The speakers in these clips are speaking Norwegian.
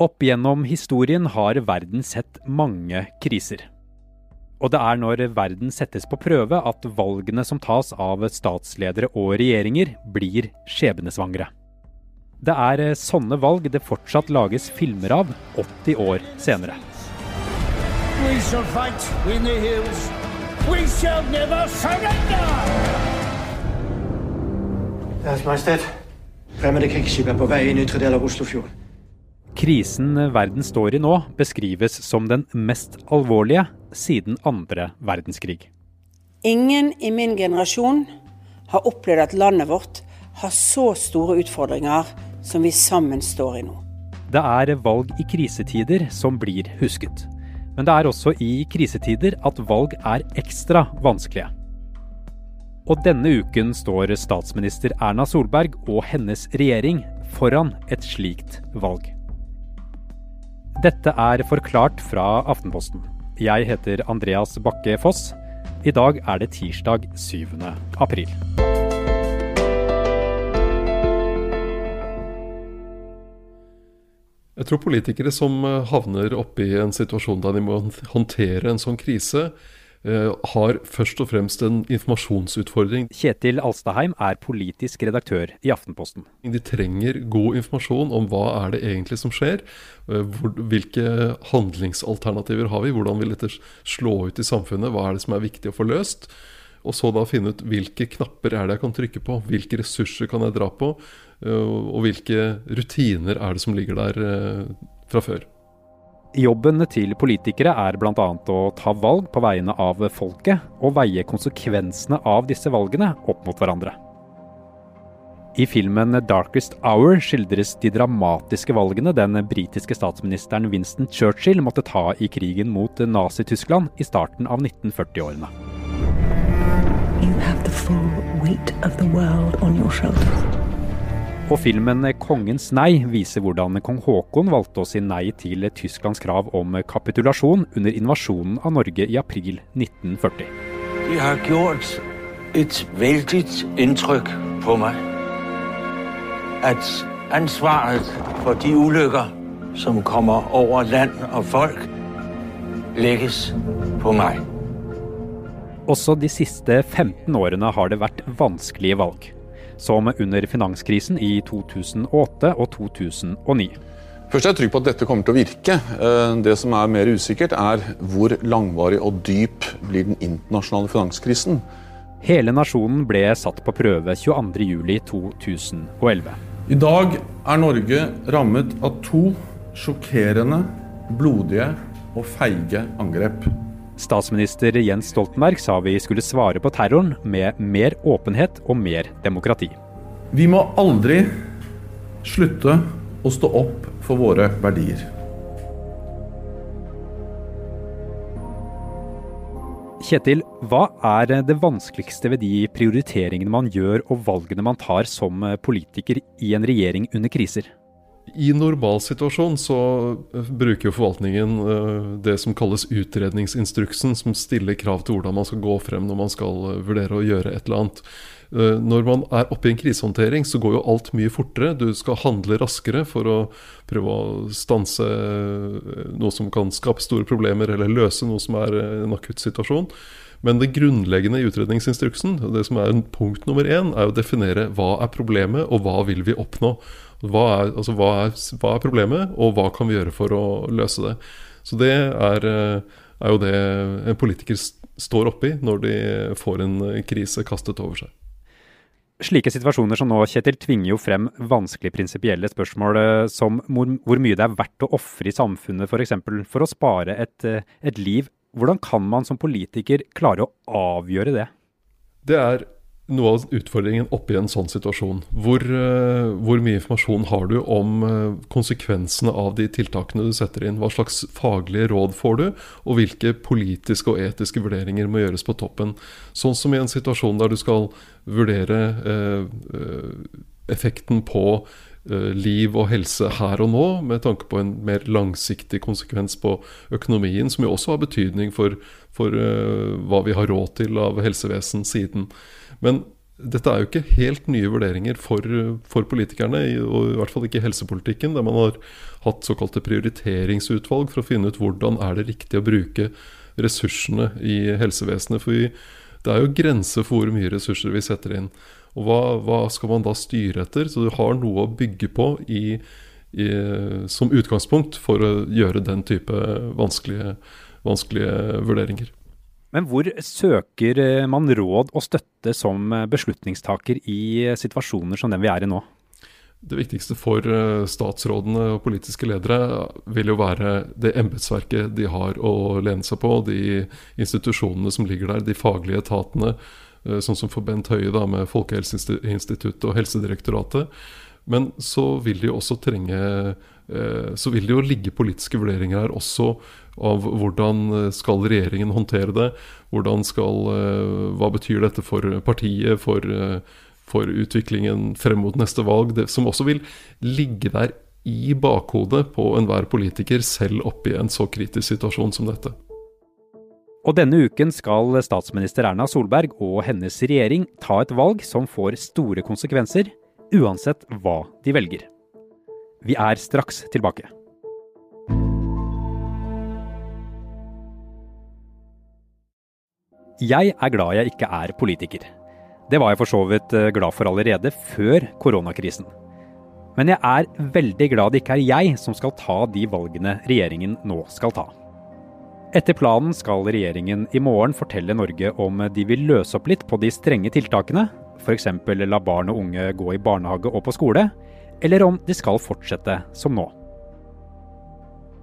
Opp gjennom historien har verden sett mange kriser. Og det er når verden settes på prøve at valgene som tas av statsledere og regjeringer, blir skjebnesvangre. Det er sånne valg det fortsatt lages filmer av 80 år senere. We shall fight in the hills. We shall never surrender! Deres Majestet, fremmede krigsskip er på vei inn i ytre del av Oslofjorden. Krisen verden står i nå, beskrives som den mest alvorlige siden andre verdenskrig. Ingen i min generasjon har opplevd at landet vårt har så store utfordringer som vi sammen står i nå. Det er valg i krisetider som blir husket. Men det er også i krisetider at valg er ekstra vanskelige. Og denne uken står statsminister Erna Solberg og hennes regjering foran et slikt valg. Dette er forklart fra Aftenposten. Jeg heter Andreas Bakke Foss. I dag er det tirsdag 7. april. Jeg tror politikere som eh, havner oppi en situasjon der de må håndtere en sånn krise, har først og fremst en informasjonsutfordring. Kjetil Alstaheim er politisk redaktør i Aftenposten. De trenger god informasjon om hva er det egentlig som skjer. Eh, hvilke handlingsalternativer har vi? Hvordan vil dette slå ut i samfunnet? Hva er det som er viktig å få løst? Og så da finne ut hvilke knapper er det jeg kan trykke på, hvilke ressurser kan jeg dra på, eh, og hvilke rutiner er det som ligger der eh, fra før. Jobben til politikere er bl.a. å ta valg på vegne av folket, og veie konsekvensene av disse valgene opp mot hverandre. I filmen 'Darkest Hour' skildres de dramatiske valgene den britiske statsministeren Winston Churchill måtte ta i krigen mot Nazi-Tyskland i starten av 1940-årene. You have the full weight of the world on your shoulders. Og filmen 'Kongens nei' viser hvordan kong Haakon valgte å si nei til Tysklands krav om kapitulasjon under invasjonen av Norge i april 1940. De har gjort et veldig inntrykk på meg. At ansvaret for de ulykker som kommer over land og folk, legges på meg. Også de siste 15 årene har det vært vanskelige valg. Som under finanskrisen i 2008 og 2009. Først er jeg trygg på at dette kommer til å virke. Eh, det som er mer usikkert, er hvor langvarig og dyp blir den internasjonale finanskrisen. Hele nasjonen ble satt på prøve 22.07.2011. I dag er Norge rammet av to sjokkerende, blodige og feige angrep. Statsminister Jens Stoltenberg sa vi skulle svare på terroren med mer åpenhet og mer demokrati. Vi må aldri slutte å stå opp for våre verdier. Kjetil, hva er det vanskeligste ved de prioriteringene man gjør og valgene man tar som politiker i en regjering under kriser? I normalsituasjon så eh, bruker jo forvaltningen eh, det som kalles utredningsinstruksen, som stiller krav til hvordan man skal gå frem når man skal eh, vurdere å gjøre et eller annet. Når man er oppe i en krisehåndtering, så går jo alt mye fortere. Du skal handle raskere for å prøve å stanse noe som kan skape store problemer, eller løse noe som er en akutt situasjon. Men det grunnleggende i utredningsinstruksen, det som er punkt nummer én, er å definere hva er problemet, og hva vil vi oppnå. Hva er, altså, hva, er, hva er, problemet, og hva kan vi gjøre for å løse det? Så det er, eh, er jo det en politiker står oppi når de får en krise kastet over seg. Slike situasjoner som nå, Kjetil, tvinger jo frem vanskelige prinsipielle spørsmål eh, som hvor, mye det er verdt å ofre i samfunnet f.eks. For, for å spare et, eh, et liv. Hvordan kan man som politiker klare å avgjøre det? Det er noe av utfordringen oppi en sånn situasjon. Hvor, uh, hvor, mye informasjon har du om uh, konsekvensene av de tiltakene du setter inn? Hva slags faglige råd får du, og hvilke politiske og etiske vurderinger må gjøres på toppen? Sånn som i en situasjon der du skal vurdere uh, effekten på liv og helse her og nå, med tanke på en mer langsiktig konsekvens på økonomien, som jo også har betydning for, for hva vi har råd til av helsevesen siden. Men dette er jo ikke helt nye vurderinger for, for, politikerne, og i hvert fall ikke i helsepolitikken, der man har hatt såkalte prioriteringsutvalg for å finne ut hvordan er det riktig å bruke ressursene i helsevesenet. For vi, det er jo grenser for hvor mye ressurser vi setter inn. Og hva, hva, skal man da styre etter? Så du har noe å bygge på i, i, som utgangspunkt for å gjøre den type vanskelige, vanskelige vurderinger. Men hvor søker eh, man råd og støtte som eh, beslutningstaker i eh, situasjoner som den vi er i nå? Det viktigste for statsrådene og politiske ledere vil jo være det embetsverket de har å lene seg på, de institusjonene som ligger der, de faglige etatene, sånn som for Bent Høie da, med Folkehelseinstituttet og Helsedirektoratet. Men så vil de også trenge Så vil det jo ligge politiske vurderinger her også av hvordan eh, skal regjeringen håndtere det. Hvordan skal, eh, hva betyr dette for partiet, for, eh, for utviklingen frem mot neste valg? Det, som også vil ligge der i bakhodet på enhver politiker, selv oppi en så kritisk situasjon som dette. Og denne uken skal statsminister Erna Solberg og hennes regjering ta et valg som får store konsekvenser, uansett hva de velger. Vi er straks tilbake. Jeg er glad jeg ikke er politiker. Det var jeg for så vidt eh, glad for allerede før koronakrisen. Men jeg er veldig glad det ikke er jeg som skal ta de valgene regjeringen nå skal ta. Etter planen skal regjeringen i morgen fortelle Norge om de vil løse opp litt på de strenge tiltakene, f.eks. la barn og unge gå i barnehage og på skole, eller om de skal fortsette som nå.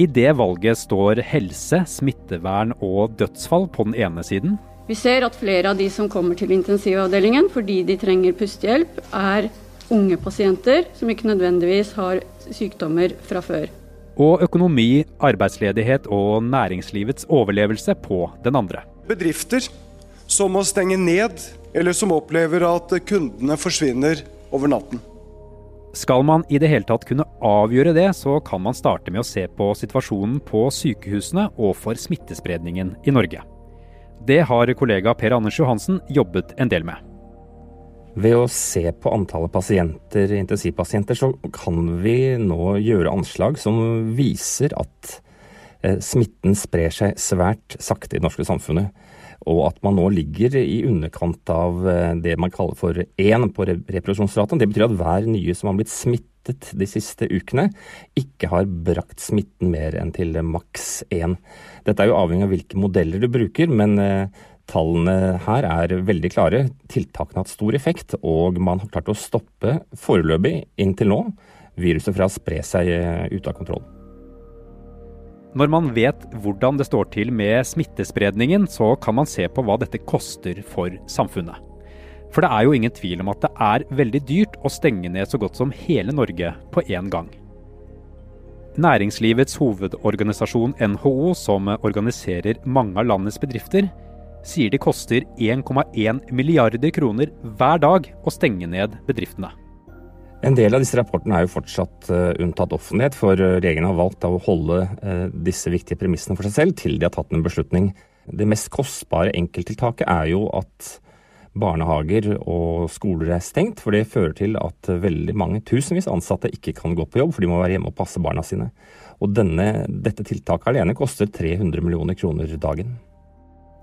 I det valget står helse, smittevern og dødsfall på den ene siden, vi ser at flere av de som kommer til intensivavdelingen fordi de trenger pustehjelp, er unge pasienter som ikke nødvendigvis har sykdommer fra før. Og økonomi, arbeidsledighet og næringslivets overlevelse på den andre. Bedrifter som må stenge ned, eller som opplever at kundene forsvinner over natten. Skal man i det hele tatt kunne avgjøre det, så kan man starte med å se på situasjonen på sykehusene og for smittespredningen i Norge. Det har kollega Per Anders Johansen jobbet en del med. Ved å se på antallet pasienter, intensivpasienter, så kan vi nå gjøre anslag som viser at eh, smitten sprer seg svært sakte i det norske samfunnet. Og at man nå ligger i underkant av eh, det man kaller for én på reproduksjonsraten. Det betyr at hver nye som har blitt smittet de siste ukene, ikke har brakt smitten mer enn til maks én. Dette er jo avhengig av hvilke modeller du bruker, men eh, tallene her er veldig klare. Tiltakene har hatt stor effekt, og man har klart å stoppe foreløpig, inntil nå, viruset fra å spre seg ute ut av kontroll. Når man vet hvordan det står til med smittespredningen, så kan man se på hva dette koster for samfunnet. For det er jo ingen tvil om at det er veldig dyrt å stenge ned så godt som hele Norge på én gang. Næringslivets hovedorganisasjon NHO, som organiserer mange av landets bedrifter, sier det koster 1,1 milliarder kroner hver dag å stenge ned bedriftene. En del av disse rapportene er jo fortsatt uh, unntatt offentlighet, for uh, regjeringen har valgt å holde uh, disse viktige premissene for seg selv til de har tatt en beslutning. Det mest kostbare enkelttiltaket er jo at barnehager og skoler er stengt, for det fører til at veldig mange tusenvis ansatte ikke kan gå på jobb, for de må være hjemme og passe barna sine. Og denne, dette tiltaket alene koster 300 millioner kroner dagen.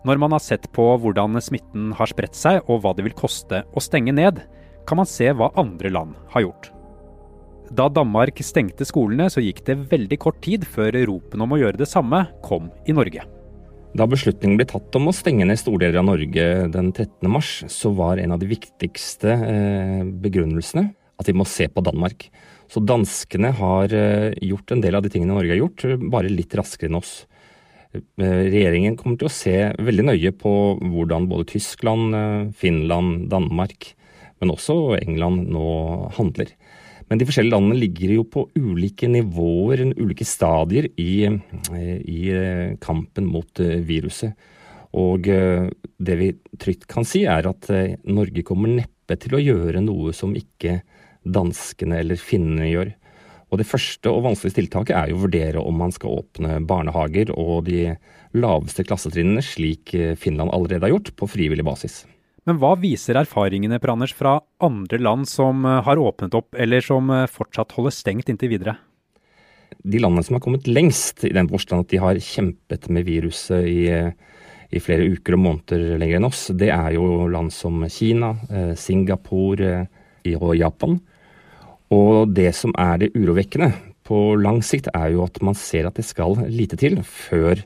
Når man har sett på hvordan smitten har spredt seg og hva det vil koste å stenge ned, kan man se hva andre land har gjort. Da Danmark stengte skolene, så gikk det veldig kort tid før ropen om å gjøre det samme kom i Norge. Da beslutningen ble tatt om å stenge ned store deler av Norge den 13. mars, så var en av de viktigste eh, begrunnelsene at vi må se på Danmark. Så danskene har eh, gjort en del av de tingene Norge har gjort, bare litt raskere enn oss. Eh, regjeringen kommer til å se veldig nøye på hvordan både Tyskland, Finland, Danmark, men også England nå handler. Men de forskjellige landene ligger jo på ulike nivåer, ulike stadier i, i eh, kampen mot eh, viruset. Og eh, det vi trygt kan si, er at Norge kommer neppe til å gjøre noe som ikke danskene eller finnene gjør. Og det første og vanskeligste tiltaket er jo å vurdere om man skal åpne barnehager og de laveste klassetrinnene, slik Finland allerede har gjort, på frivillig basis. Men hva viser erfaringene Per Anders, fra andre land som eh, har åpnet opp, eller som eh, fortsatt holder stengt inntil videre? De landene som har kommet lengst, i den forstand at de har kjempet med viruset i, i, flere uker og måneder lenger enn oss, det er jo land som Kina, eh, Singapore og Japan. Og det som er det urovekkende på lang sikt, er jo at man ser at det skal lite til før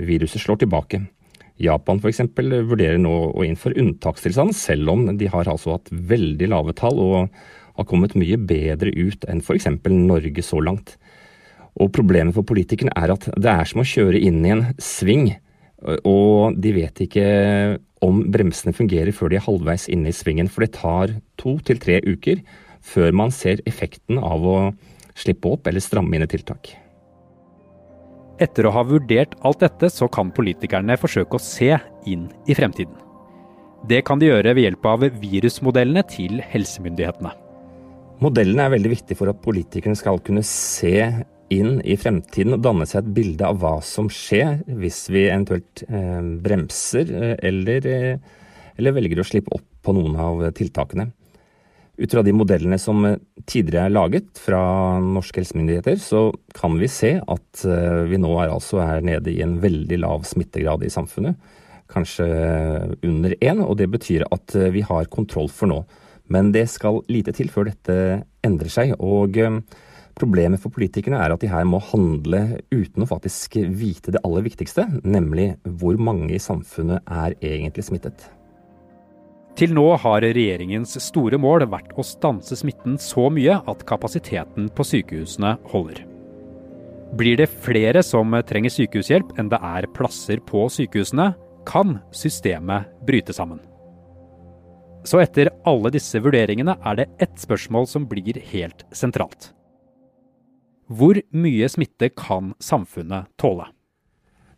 viruset slår tilbake. Japan f.eks. vurderer nå å innføre unntakstilstand, selv om de har altså hatt veldig lave tall og har kommet mye bedre ut enn f.eks. Norge så langt. Og Problemet for politikerne er at det er som å kjøre inn i en sving, og de vet ikke om bremsene fungerer før de er halvveis inne i svingen. For det tar to til tre uker før man ser effekten av å slippe opp eller stramme inn et tiltak. Etter å ha vurdert alt dette, så kan politikerne forsøke å se inn i fremtiden. Det kan de gjøre ved hjelp av virusmodellene til helsemyndighetene. Modellene er veldig viktige for at politikerne skal kunne se inn i fremtiden og danne seg et bilde av hva som skjer hvis vi eventuelt eh, bremser eh, eller, eh, eller velger å slippe opp på noen av tiltakene. Ut fra de modellene som eh, tidligere er laget fra norske helsemyndigheter, så kan vi se at eh, vi nå er, altså er nede i en veldig lav smittegrad i samfunnet. Kanskje under én, og det betyr at eh, vi har kontroll for nå. Men det skal lite til før dette endrer seg. og Problemet for politikerne er at de her må handle uten å faktisk vite det aller viktigste, nemlig hvor mange i samfunnet er egentlig smittet. Til nå har regjeringens store mål vært å stanse smitten så mye at kapasiteten på sykehusene holder. Blir det flere som trenger sykehushjelp enn det er plasser på sykehusene, kan systemet bryte sammen. Så etter alle disse vurderingene er det ett spørsmål som blir helt sentralt. Hvor mye smitte kan samfunnet tåle?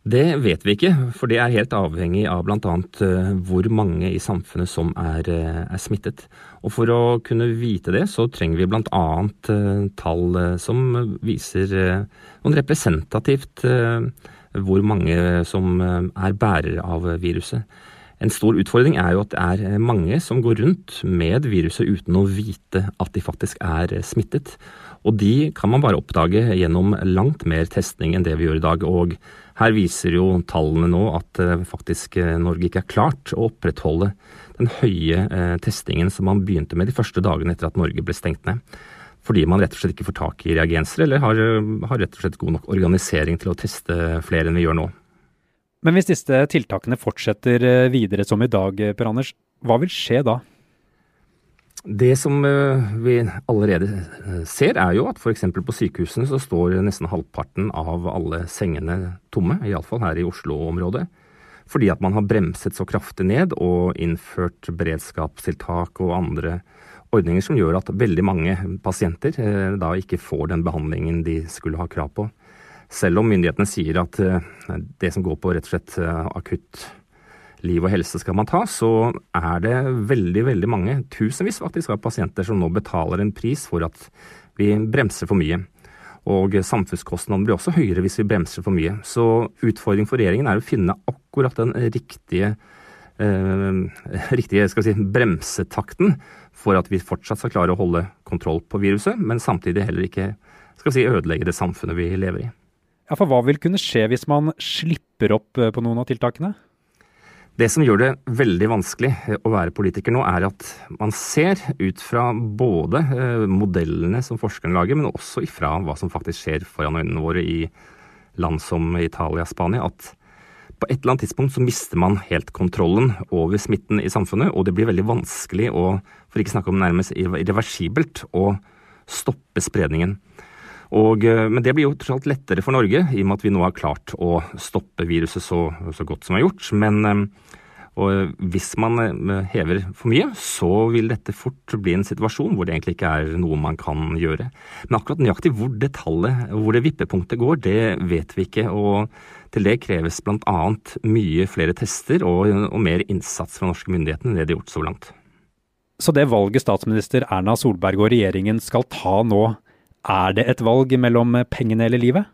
Det vet vi ikke, for det er helt avhengig av bl.a. Eh, hvor mange i samfunnet som er, eh, er, smittet. Og For å kunne vite det, så trenger vi bl.a. Eh, tall som viser noen representativt hvor mange som er bærere av viruset. En stor utfordring er jo at det er mange som går rundt med viruset uten å vite at de faktisk er smittet. Og de kan man bare oppdage gjennom langt mer testning enn det vi gjør i dag. Og her viser jo tallene nå at eh, faktisk eh, Norge ikke er klart å opprettholde den høye eh, testingen som man begynte med de første dagene etter at Norge ble stengt ned. Fordi man rett og slett ikke får tak i reagenser, eller har, har rett og slett god nok organisering til å teste flere enn vi gjør nå. Men hvis disse tiltakene fortsetter videre som i dag, Per Anders, hva vil skje da? Det som eh, vi allerede eh, ser, er jo at f.eks. på sykehusene så står nesten halvparten av alle sengene tomme, iallfall her i Oslo-området. Fordi at man har bremset så kraftig ned og innført beredskapstiltak og andre ordninger som gjør at veldig mange pasienter eh, da ikke får den behandlingen de skulle ha krav på. Selv om myndighetene sier at det som går på rett og slett akutt liv og helse skal man ta, så er det veldig, veldig mange, tusenvis faktisk, av pasienter som nå betaler en pris for at vi bremser for mye. Og samfunnskostnadene blir også høyere hvis vi bremser for mye. Så utfordringen for regjeringen er å finne akkurat den riktige, eh, riktige si, bremsetakten for at vi fortsatt skal klare å holde kontroll på viruset, men samtidig heller ikke si, ødelegge det samfunnet vi lever i. Ja, For hva vil kunne skje hvis man slipper opp eh, på noen av tiltakene? Det som gjør det veldig vanskelig eh, å være politiker nå, er at man ser ut fra både eh, modellene som forskerne lager, men også ifra hva som faktisk skjer foran øynene våre i land som Italia og Spania, at på et eller annet tidspunkt så mister man helt kontrollen over smitten i samfunnet, og det blir veldig vanskelig å, for ikke snakke om nærmest irreversibelt, å stoppe spredningen. Og, eh, men det blir jo tross alt lettere for Norge, i og med at vi nå har klart å stoppe viruset så, så godt som vi har gjort. Men og hvis man eh, hever for mye, så vil dette fort bli en situasjon hvor det egentlig ikke er noe man kan gjøre. Men akkurat nøyaktig hvor det tallet, hvor det vippepunktet går, det vet vi ikke. Og til det kreves bl.a. mye flere tester og, og mer innsats fra norske myndigheter enn det de har gjort så langt. Så det valget statsminister Erna Solberg og regjeringen skal ta nå, er det et valg mellom pengene eller livet?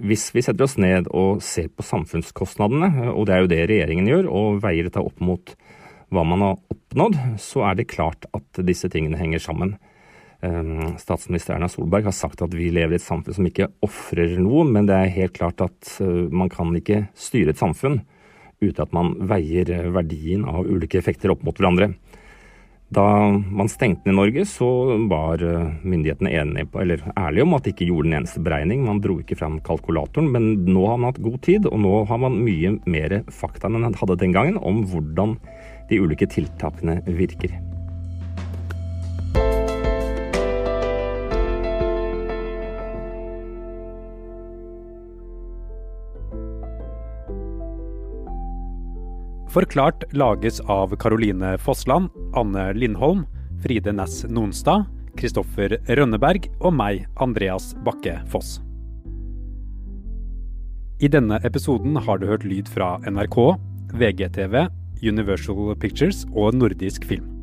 Hvis vi setter oss ned og ser på samfunnskostnadene, og det er jo det regjeringen gjør, og veier dette opp mot hva man har oppnådd, så er det klart at disse tingene henger sammen. Ehm, statsminister Erna Solberg har sagt at vi lever i et samfunn som ikke ofrer noe, men det er helt klart at eh, man kan ikke styre et samfunn uten at man veier verdien av ulike effekter opp mot hverandre. Da man stengte ned Norge, så var eh, myndighetene enige på, eller ærlige om at de ikke gjorde en eneste beregning. Man dro ikke fram kalkulatoren, men nå har man hatt god tid, og nå har man mye mer fakta enn man hadde den gangen om hvordan de ulike tiltakene virker. Forklart lages av Caroline Fossland, Anne Lindholm, Fride Næss Nonstad, Kristoffer Rønneberg og meg, Andreas Bakke Foss. I denne episoden har du hørt lyd fra NRK, VGTV, Universal Pictures og Nordisk Film.